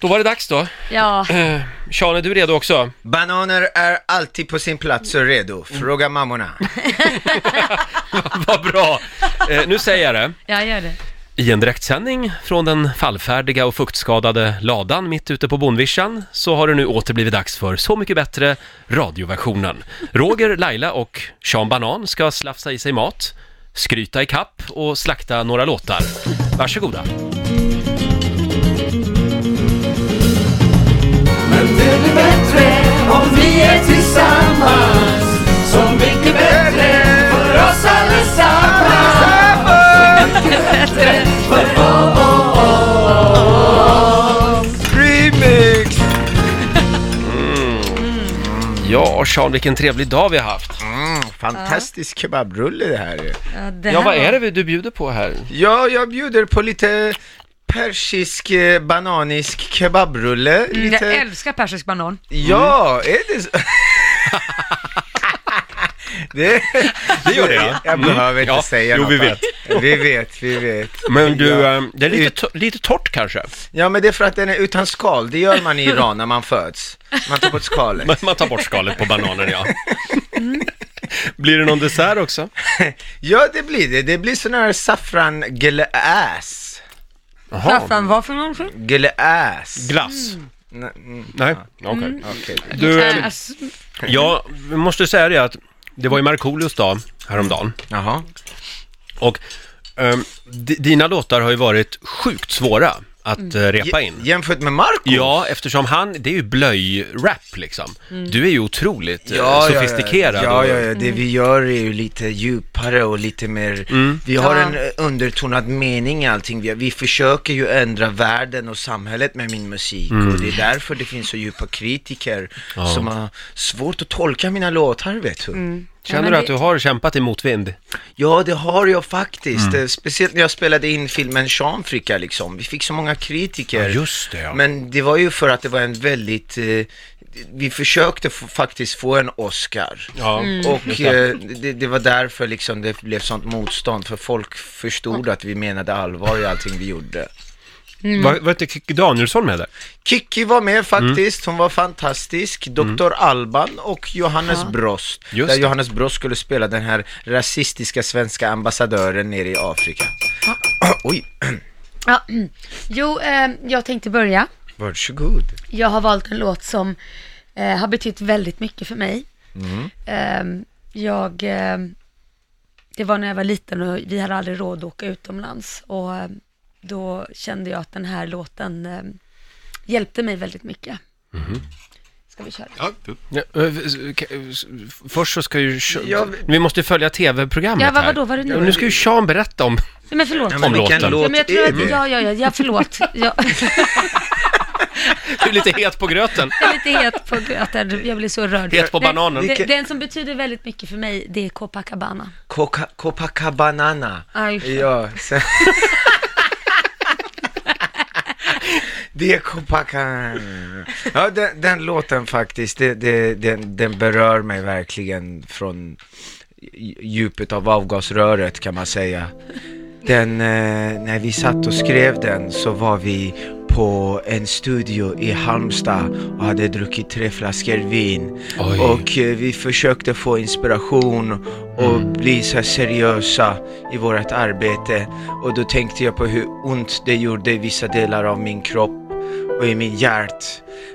Då var det dags då. Ja, Eh, Sean, är du redo också? Bananer är alltid på sin plats och redo. Fråga mammorna. Vad bra! Eh, nu säger jag det. jag gör det. I en direktsändning från den fallfärdiga och fuktskadade ladan mitt ute på Bondvischan så har det nu åter blivit dags för Så mycket bättre radioversionen. Roger, Laila och Sean Banan ska slafsa i sig mat, skryta i kapp och slakta några låtar. Varsågoda. Om vi är tillsammans Så mycket bättre för oss allesammans Mycket bättre för oss Remix! Ja, Sean, vilken trevlig dag vi har haft. Mm, fantastisk kebabrulle det här är. Ja, det Ja, här vad var- är det du bjuder på här? Ja, jag bjuder på lite persisk eh, bananisk kebabrulle. Mm, Lite... Jag älskar persisk banan. Ja, är det så? det, Det gör det, ja. Jag behöver inte Ja, säga jo, något. vi vet. annat. Vi vet, vi vet. Men du, Ja. eh, det är lite, to- lite torrt kanske? Ja, men det är för att den är utan skal. Det gör man i Iran när man föds. Man tar bort skalet. Man, man tar bort skalet på bananen, ja. Blir det någon dessert också? Ja, det blir det. Det blir sån här saffran glass. Saffran, vad för någonting? Glass. glass? Mm, Nej, okej. Okej. Du, eh, jag måste säga det att det var ju Markoolios dag häromdagen. Jaha. Och ehm, di- dina låtar har ju varit sjukt svåra att eh, repa in. Jämfört med Marco? Ja, eftersom han, det är ju blöjrap liksom. Du är ju otroligt eh, Ja, ja, sofistikerad. Ja, ja, ja, det vi gör är ju lite djupare och lite mer, vi har Ja. en eh, undertonad mening i allting. Vi, vi försöker ju ändra världen och samhället med min musik och det är därför det finns så djupa kritiker Ja. som har svårt att tolka mina låtar, vet du. Känner du det- att du har kämpat i motvind? Ja, det har jag faktiskt. Eh, Speciellt när jag spelade in filmen Jean-Frika liksom. Vi fick så många kritiker. just det, ja. Men det var ju för att det var en väldigt, eh, vi försökte faktiskt få en Oscar. Ja, Och eh, det, det var därför liksom det blev sånt motstånd, för folk förstod att vi menade allvar i allting vi gjorde. Var, var inte Kikki Danielsson med där? Kikki var med faktiskt, hon var fantastisk. Dr. Alban och Johannes Brost. Just där det. Johannes Brost skulle spela den här rasistiska svenska ambassadören nere i Afrika. Oj, Ja. Jo, eh, jag tänkte börja. varsågod. Jag har valt en låt som eh, har betytt väldigt mycket för mig. Eh, jag, eh, det var när jag var liten och vi hade aldrig råd att åka utomlands. Och eh, då kände jag att den här låten eh, hjälpte mig väldigt mycket. Ska vi köra? Ja, eh, Först så ska ju... Sean- Ja, vi måste ju följa tv-programmet Ja, vad- här. vadå? Vad är det nu? Ja, Nu ska ju Sean berätta om... Nej, men förlåt. Ja, men Om vilken låten. låt Ja, men jag tror är att, det? ja, ja, ja, ja, förlåt. Jag, Du är lite het på gröten. jag är lite het på gröten, jag blir så rörd. Het på Den- bananen. Den, Vilken- den som betyder väldigt mycket för mig, det är Copacabana. Coca- Copacabana. Aj, Ja, sen... Det Copacabana. Ja, den, den låten faktiskt, det, det, den, den berör mig verkligen från djupet av avgasröret kan man säga. Den, eh, när vi satt och skrev den så var vi på en studio i Halmstad och hade druckit tre flaskor vin. Oj. Och eh, vi försökte få inspiration och bli så seriösa i vårt arbete. Och då tänkte jag på hur ont det gjorde i vissa delar av min kropp och i min hjärt.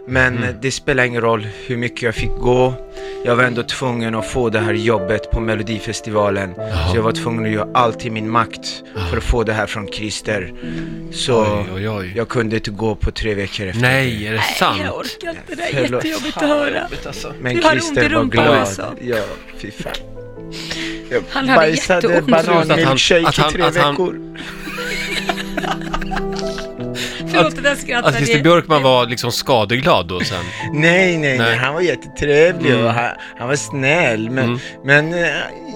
Men eh, det spelar ingen roll hur mycket jag fick gå. Jag var ändå tvungen att få det här jobbet på Melodifestivalen. Så jag var tvungen att göra allt i min makt för att få det här från Christer. Så Oj, oj, oj. jag kunde inte gå på tre veckor efter Nej, är det sant? jag orkar inte, det är jättejobbigt att höra. Alltså. Men Du Christer var glad. alltså. Ja, fy fan. Jag Han hade bajsade bananmilkshake i tre att han- Förlåt att Christer det- Björkman var liksom skadeglad då sen. Nej, nej, nej, Nej. han var jättetrevlig Mm. och han, han var snäll. Men, Mm. men eh,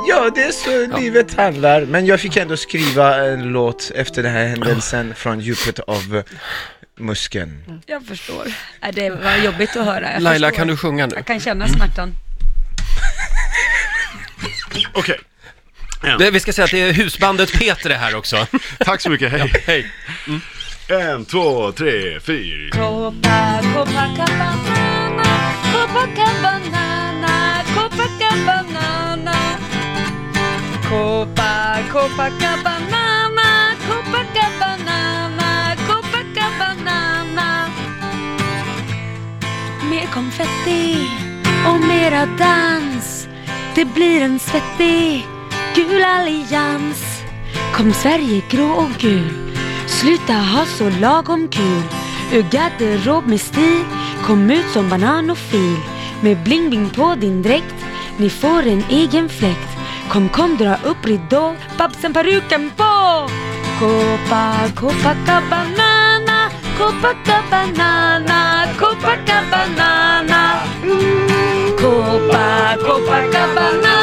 ja, det är så livet handlar. Men jag fick ändå skriva en låt efter den här händelsen från djupet av eh, muskeln. Jag förstår. Nej, Det var jobbigt att höra. Jag Laila, förstår. kan du sjunga nu? Jag kan känna smärtan. Okej, Det, vi ska säga att det är husbandet Peter är här också. tack så mycket, hej. Hej. En, två, tre, fyra. Copa, Copacabana, Copacabana, Copacabana. Copa, Copacabana, Copacabana, Copacabana. Mer konfetti och mera dans. Det blir en svettig gul allians. Kom Sverige grå och gul. Sluta ha så lagom kul. Ur garderob med stil. Kom ut som banan och fil. Med bling bling på din dräkt. Ni får en egen fläkt. Kom kom dra upp ridå. Babsen peruken på. Copa, Copacabana, Copacabana, Copacabana. Copa, mm. Copacabana,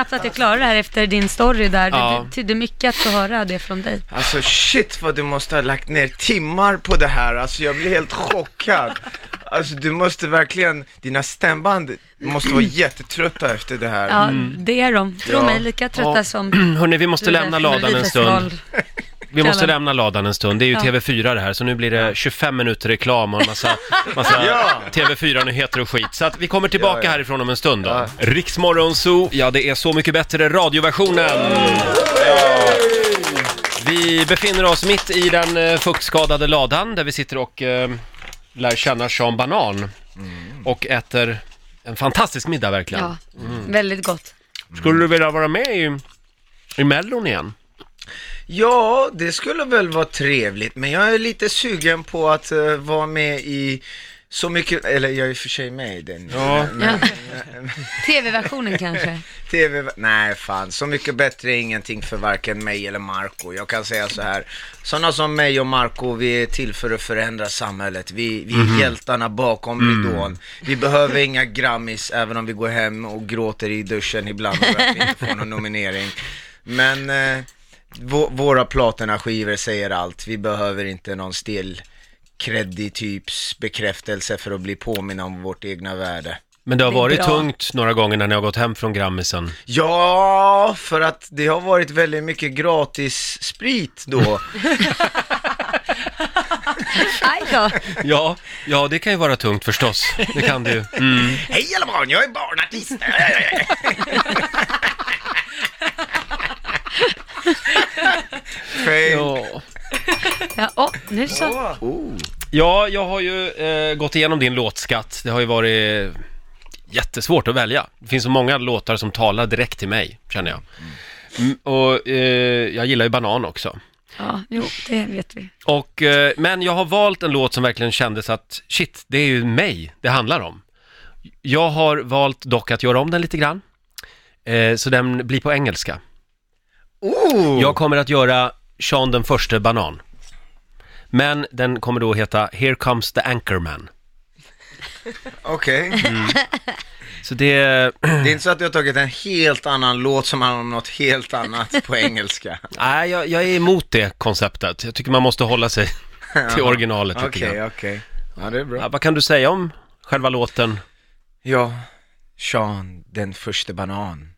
knappt att jag klarade det här efter din story där. Det Ja. betydde mycket att få höra det från dig. Alltså shit vad du måste ha lagt ner timmar på det här, alltså jag blir helt chockad. Alltså du måste verkligen, dina stämband måste vara jättetrötta efter det här. Ja, det är de. Tro Ja. mig, lika trötta Ja. som Hörni, vi måste lämna ladan en stund. Vi måste lämna ladan en stund. Det är ju Ja. TV4 det här, så nu blir det 25 minuter reklam och en massa, massa Ja. TV4-nyheter och skit. Så att vi kommer tillbaka Ja, ja. härifrån om en stund då. Ja. Riksmorgon Zoo, ja det är Så mycket bättre radioversionen. Vi befinner oss mitt i den eh, fuktskadade ladan där vi sitter och eh, lär känna Sean Banan. Och äter en fantastisk middag verkligen. Ja, väldigt gott. Skulle du vilja vara med i, i Mellon igen? Ja, det skulle väl vara trevligt, men jag är lite sugen på att eh, vara med i så mycket, eller jag är i och för sig med i den. Ja. TV-versionen kanske. TV, nej fan, så mycket bättre är ingenting för varken mig eller Marco. Jag kan säga så här, sådana som mig och Marco, vi är till för att förändra samhället. Vi, vi är hjältarna bakom ridån. Vi behöver inga Grammis, även om vi går hem och gråter i duschen ibland för att vi inte får någon nominering. Men eh, våra platina-skivor säger allt. Vi behöver inte någon stel kreddig typs bekräftelse för att bli påminna om vårt egna värde. Men det har varit bra. tungt några gånger när ni har gått hem från Grammisen. Ja, för att det har varit väldigt mycket gratis sprit då. Ja, ja det kan ju vara tungt förstås. Det kan det ju. Mm. Hej alla barn, jag är barnartist! Fail. Ja. Ja, åh, nu så. Oh. ja, jag har ju eh, gått igenom din låtskatt. Det har ju varit jättesvårt att välja. Det finns så många låtar som talar direkt till mig, känner jag. Mm, och eh, jag gillar ju Banan också. Ja, jo, det vet vi. Och, eh, men jag har valt en låt som verkligen kändes att shit, det är ju mig det handlar om. Jag har valt dock att göra om den lite grann. Eh, så den blir på engelska. Oh. Jag kommer att göra Sean den första banan. Men den kommer då heta Here comes the Anchorman. Okej. Så det, Det är inte så att du har tagit en helt annan låt som handlar om något helt annat på engelska? nej jag, jag är emot det konceptet. Jag tycker man måste hålla sig till originalet lite Okej, grann. okej. Ja, det är bra. Ja, vad kan du säga om själva låten? Ja, Sean, den första banan.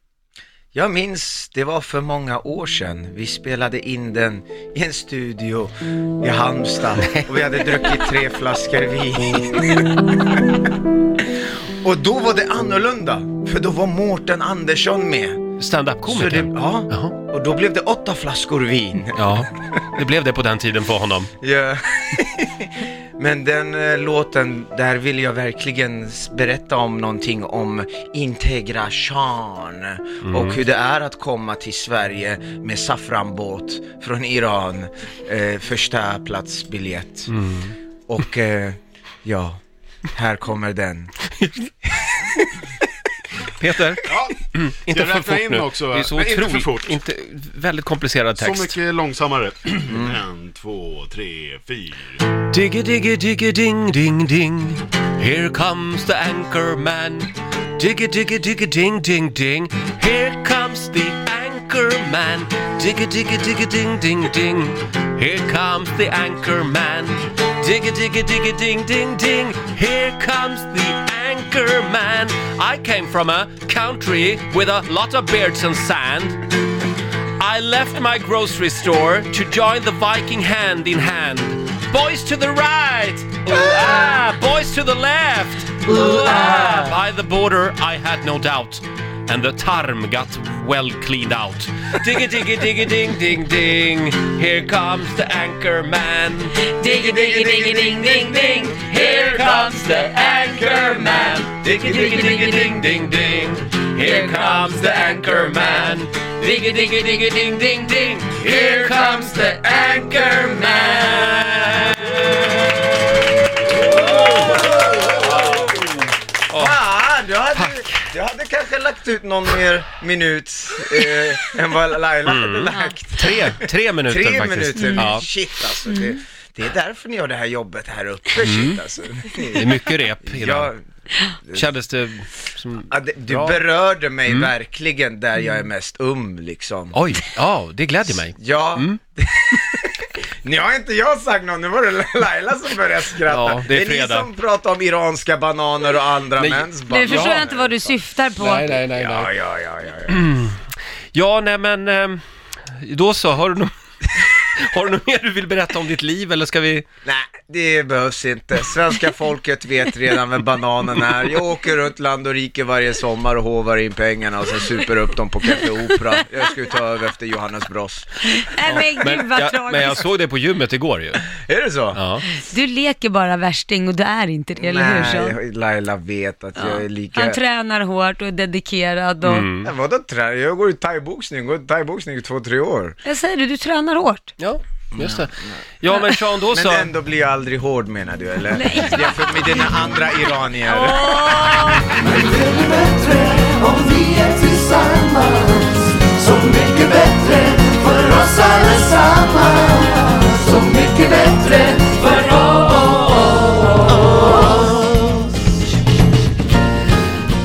Jag minns, det var för många år sedan. Vi spelade in den i en studio i Halmstad och vi hade druckit tre flaskor vin. och då var det annorlunda, för då var Mårten Andersson med. Så det, Stand-up-komiker? ja, Jaha. och då blev det åtta flaskor vin. Ja, det blev det på den tiden för honom. Ja. Men den eh, låten, där vill jag verkligen s- berätta om någonting om integration och hur det är att komma till Sverige med saffranbåt från Iran, eh, första platsbiljett. Och eh, ja, här kommer den. Peter, Ja, inte Jag för fort in nu. också, det är så nej, inte för otroligt, fort. inte, väldigt komplicerad så text. mycket långsammare. En, två, tre, fyra. Digga digga digga ding ding ding Here comes the anchor man Digga digga digga ding ding ding Here comes the anchor man Digga digga digga ding ding ding Here comes the anchor man Digga digga digga ding ding ding. Here comes the anchor man. I came from a country with a lot of beards and sand. I left my grocery store to join the Viking hand in hand. Boys to the right, ooh ah, boys to the left, ooh ah. By the border, I had no doubt, and the tarm got well cleaned out. Digga digga digga ding ding ding. Here comes the anchor man. Digga digga digga ding ding ding. Here comes the anchor man. Digga digga digga ding ding ding. Here comes the anchor man. Digga digga digga ding ding ding. Here comes the anchor man. Fan, du hade, du hade kanske lagt ut någon mer minut eh, än vad Laila hade lagt. Tre, tre minuter Tre faktiskt. minuter, Ja, shit alltså. Det, det är därför ni gör det här jobbet här uppe, shit alltså. det är mycket rep idag. Jag, Kändes det som... ja, det, du Bra. berörde mig verkligen där jag är mest um liksom. Oj, ja, det glädjer mig. Ja. Nu har inte jag sagt något, nu var det Laila som började skratta. Ja, det är ni fredag. som pratar om iranska bananer och andra Nej, mäns Nu bananer. förstår jag inte vad du syftar på. nej, nej, nej. Ja, ja, ja, ja, ja. Ja, nej men... ehm, Då så, har du något... Har du något mer du vill berätta om ditt liv eller ska vi... Nej, det behövs inte. Svenska folket vet redan vem bananen är. Jag åker runt land och rike varje sommar och hovar in pengarna och sen super upp dem på Café Opera. Jag ska ju ta över efter Johannes Bross. Nej men gud Men vad jag, tragiskt. men jag såg det på gymmet igår ju. Är det så? Ja. Du leker bara värsting och du är inte det, eller hur? Så? Nej, Laila vet att jag är lika... Han tränar hårt och är dedikerad och... Mm. Ja, vadå trä? Jag går i thaiboxning, går i thaiboxning i två, tre år. Jag säger det, du tränar hårt. Ja, just det. Ja, men Sean, då Men så. ändå blir jag aldrig hård menar du, eller? Jämfört med dina andra iranier. Men det blir bättre om vi är tillsammans Så mycket bättre för oss allesammans Så mycket bättre för oss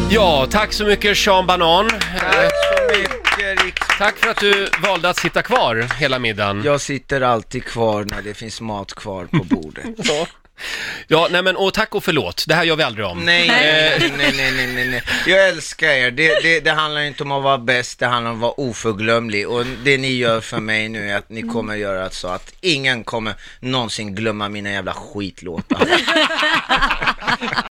Ja, tack så mycket Sean Banan. Rick. Tack för att du valde att sitta kvar hela middagen. Jag sitter alltid kvar när det finns mat kvar på bordet. Ja. Ja, nej men och tack och förlåt. Det här gör vi aldrig om. Nej, Eh, nej, nej, nej, nej, nej, nej. Jag älskar er. Det, det, det handlar inte om att vara bäst, det handlar om att vara oförglömlig. Och det ni gör för mig nu är att ni kommer göra så att ingen kommer någonsin glömma mina jävla skitlåtar.